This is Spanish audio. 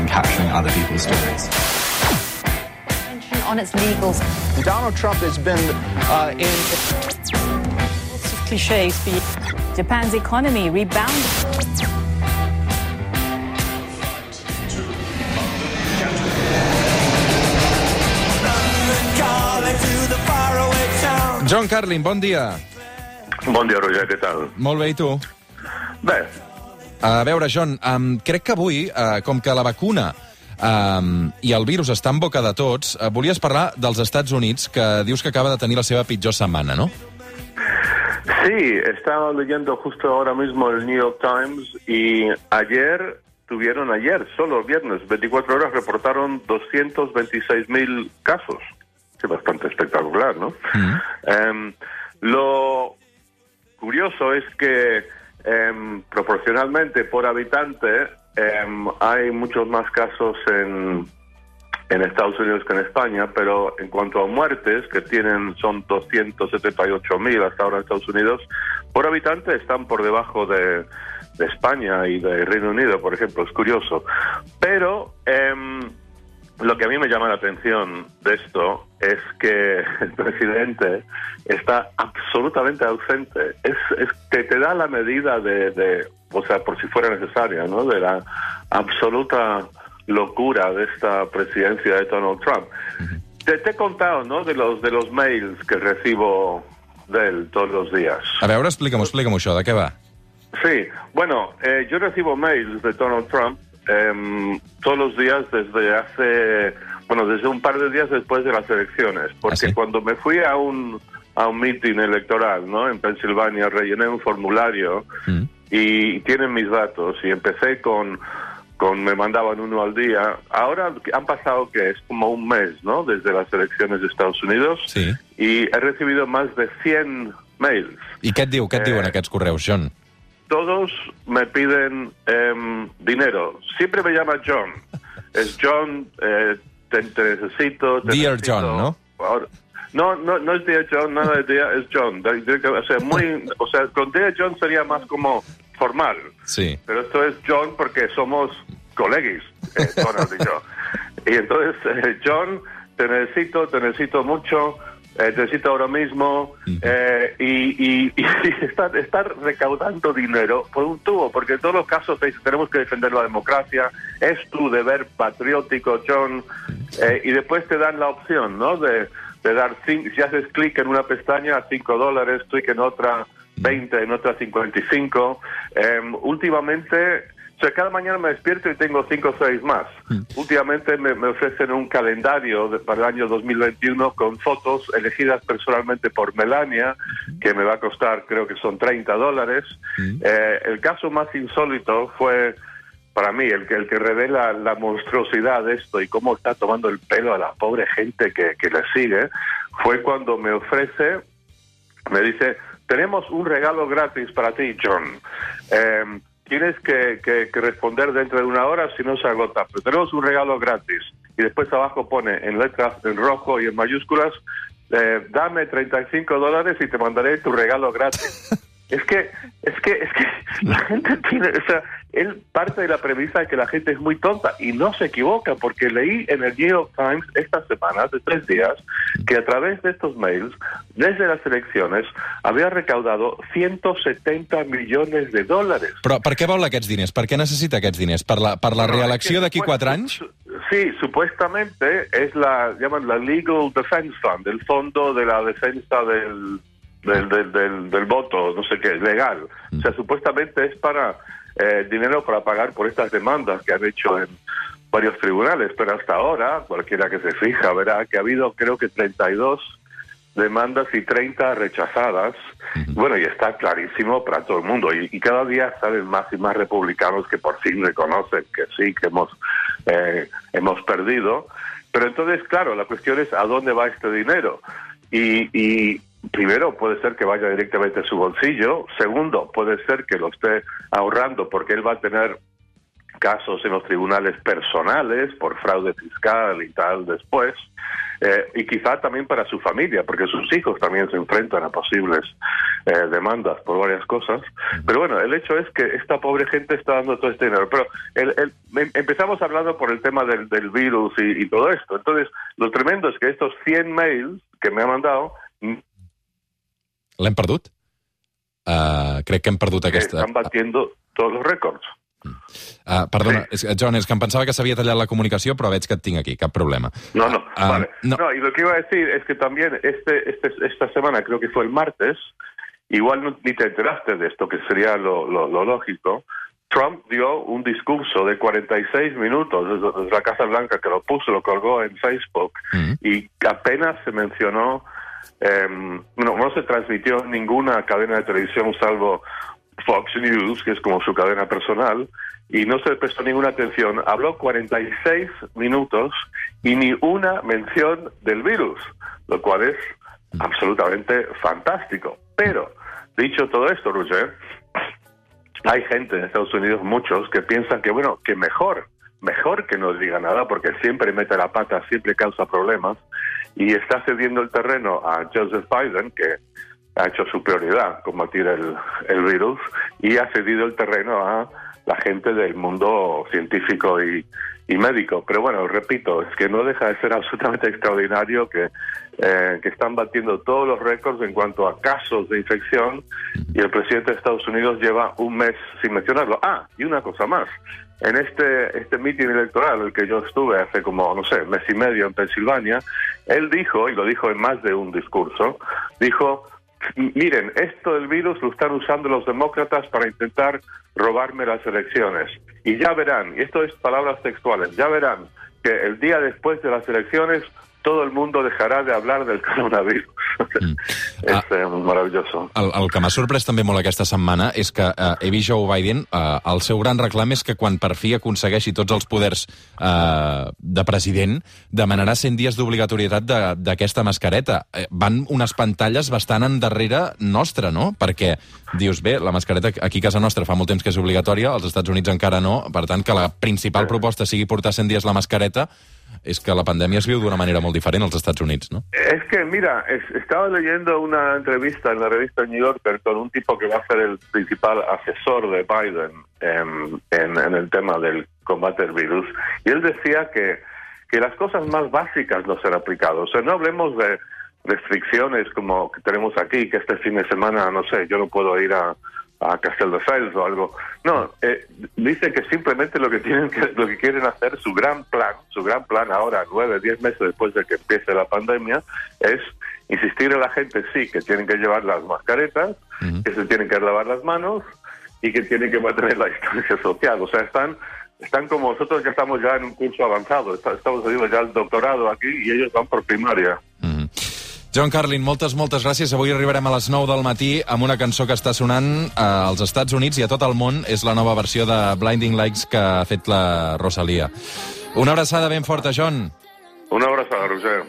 and capturing other people's stories. on its legals. Donald Trump has been uh, in. Lots of cliches. Japan's economy rebounded. John Carlin, bon dia. Bon dia, Roger, què tal? Molt bé, i tu? Bé, A veure, John, um, crec que avui, uh, com que la vacuna um, i el virus està en boca de tots, uh, volies parlar dels Estats Units, que dius que acaba de tenir la seva pitjor setmana, no? sí, estaba leyendo justo ahora mismo el New York Times y ayer tuvieron, ayer, solo viernes, 24 horas, reportaron 226 mil casos. Sí, bastante espectacular, ¿no? Em, lo curioso es que em, proporcionalmente por habitante em, hay muchos más casos en, en Estados Unidos que en España, pero en cuanto a muertes, que tienen son 278 mil hasta ahora en Estados Unidos, por habitante están por debajo de, España y de Reino Unido, por ejemplo, es curioso. Pero em, lo que a mí me llama la atención de esto es que el presidente está absolutamente ausente. Es, es que te da la medida de, de, o sea, por si fuera necesaria, ¿no? De la absoluta locura de esta presidencia de Donald Trump. Te, te he contado, ¿no? De los de los mails que recibo de él todos los días. A veure, explica'm-ho, explica'm això, de què va? Sí, bueno, eh, yo recibo mails de Donald Trump em, todos los días desde hace, bueno, desde un par de días después de las elecciones, porque ¿Ah, sí? cuando me fui a un a un meeting electoral, ¿no? En Pensilvania rellené un formulario Mm. y tienen mis datos y empecé con con me mandaban uno al día. Ahora han pasado que es como un mes, ¿no? Desde las elecciones de Estados Unidos Sí. y he recibido más de 100 mails. I què et diu, què et Eh. diuen aquests correus, John? Todos me piden em, dinero. Siempre me llama John. Es John, eh, te, te necesito. te Dear necesito. John, ¿no? Ahora- no, no, no es Dear John, nada de Dear, es John. De- de- o sea, muy, o sea, con Dear John sería más como formal. Sí. Pero esto es John porque somos colegis, eh, Donald y yo. Y entonces, eh, John, te necesito, te necesito mucho, eh, necesito ahora mismo, eh, y, y- y estar, estar recaudando dinero por un tubo, porque en todos los casos tenemos que defender la democracia, es tu deber patriótico, John, eh, y después te dan la opción, ¿no? De, de dar, si haces clic en una pestaña, 5 dólares, clic en otra, 20, en otra 55. Em, últimamente, o sea, cada mañana me despierto y tengo 5 o 6 más. Últimamente me, me ofrecen un calendario de- para el año 2021 con fotos elegidas personalmente por Melania, que me va a costar, creo que son 30 dólares. Eh, el caso más insólito fue para mí, el que, el que revela la monstruosidad de esto y cómo está tomando el pelo a la pobre gente que, que le sigue, fue cuando me ofrece, me dice, tenemos un regalo gratis para ti, John. Eh, tienes que, que- que responder dentro de una hora si no se agota, pero tenemos un regalo gratis. Y después abajo pone en letras en rojo y en mayúsculas, eh, dame 35 dólares y te mandaré tu regalo gratis. Es que, es que, es que la gente tiene, o sea, él parte de la premisa de que la gente es muy tonta y no se equivoca, porque leí en el New York Times esta semana, de tres días, que a través de estos mails, desde las elecciones, había recaudado 170 millones de dólares. Però per què vol aquests diners? Per què necessita aquests diners? Per la, per la reelecció d'aquí quatre anys? Sí, supuestamente es la, llaman la Legal Defense Fund, el fondo de la defensa del, del, del, del- del voto, no sé qué, legal. O sea, supuestamente es para eh, dinero para pagar por estas demandas que han hecho en varios tribunales, pero hasta ahora, cualquiera que se fija verá que ha habido creo que 32 demandas y 30 rechazadas. Bueno, y está clarísimo para todo el mundo. Y, y cada día salen más y más republicanos que por fin reconocen que sí, que hemos, eh, hemos perdido. Pero entonces, claro, la cuestión es a dónde va este dinero. Y, y primero puede ser que vaya directamente a su bolsillo. Segundo, puede ser que lo esté ahorrando porque él va a tener casos en los tribunales personales por fraude fiscal y tal después, eh, y quizá también para su familia, porque sus hijos también se enfrentan a posibles eh, demandas por varias cosas. Pero bueno, el hecho es que esta pobre gente está dando todo este dinero. Pero el, el- em- empezamos hablando por el tema del, del virus y, y todo esto. Entonces, lo tremendo es que estos 100 mails que me ha mandado L'hem perdut? Uh, crec que hem perdut que aquesta... están batiendo todos los récords. Uh, perdona, és, John, és que em pensava que s'havia tallat la comunicació, però veig que et tinc aquí, cap problema. No, no, Ah, vale. no. No. y lo que iba a decir es que también este, este, esta semana, creo que fue el martes, igual no- ni te enteraste de esto, que sería lo, lo, lo lógico, Trump dio un discurso de 46 minutos desde, desde la Casa Blanca, que lo puso, lo colgó en Facebook, Mm. y apenas se mencionó, em, no, no se transmitió en ninguna cadena de televisión salvo Fox News, que es como su cadena personal, y no se prestó ninguna atención. Habló 46 minutos y ni una mención del virus, lo cual es absolutamente fantástico. Pero, dicho todo esto, Roger, hay gente en Estados Unidos, muchos, que piensan que, bueno, que mejor, mejor que no diga nada, porque siempre mete la pata, siempre causa problemas, y está cediendo el terreno a Joseph Biden, que ha hecho su prioridad combatir el, el virus, y ha cedido el terreno a la gente del mundo científico y, médico. Pero bueno, repito, es que no deja de ser absolutamente extraordinario que, eh, que están batiendo todos los récords en cuanto a casos de infección y el presidente de Estados Unidos lleva un mes sin mencionarlo. Ah, y una cosa más. En este, este mitin electoral, el que yo estuve hace como, no sé, mes y medio en Pensilvania, él dijo, y lo dijo en más de un discurso, dijo, miren, esto del virus lo están usando los demócratas para intentar robarme las elecciones. Y ya verán, y esto es palabras textuales, ya verán que el día después de las elecciones todo el mundo dejará de hablar del coronavirus. Ah. eh, maravilloso. El, el que m'ha sorprès també molt aquesta setmana és que eh, he vist Joe Biden, eh, el seu gran reclam és que quan per fi aconsegueixi tots els poders eh, de president, demanarà 100 dies d'obligatorietat d'aquesta mascareta. Eh, van unes pantalles bastant endarrere nostra, no? Perquè dius, bé, la mascareta aquí a casa nostra fa molt temps que és obligatòria, als Estats Units encara no, per tant, que la principal proposta sigui portar 100 dies la mascareta, és que la pandèmia es viu d'una manera molt diferent als Estats Units, no? Es que, mira, es- estaba leyendo una entrevista en la revista New Yorker con un tipo que va a ser el principal asesor de Biden en, el tema del combate del virus, y él decía que, que las cosas más básicas no se han. O sea, no hablemos de restricciones como que tenemos aquí, que este fin de semana, no sé, yo no puedo ir a, a Castelldefels o algo. No, eh, dice que simplemente lo que tienen que, lo que quieren hacer, su gran plan, su gran plan ahora, nueve, diez meses después de que empiece la pandemia, es insistir a la gente, sí, que tienen que llevar las mascaretas, que se tienen que lavar las manos y que tienen que mantener la distancia social. O sea, están están como nosotros que estamos ya en un curso avanzado, estamos haciendo ya el doctorado aquí y ellos van por primaria. John Carlin, moltes, moltes gràcies. Avui arribarem a les 9 del matí amb una cançó que està sonant eh, als Estats Units i a tot el món. És la nova versió de Blinding Lights que ha fet la Rosalia. Una abraçada ben forta, John. Un abrazo, Roger.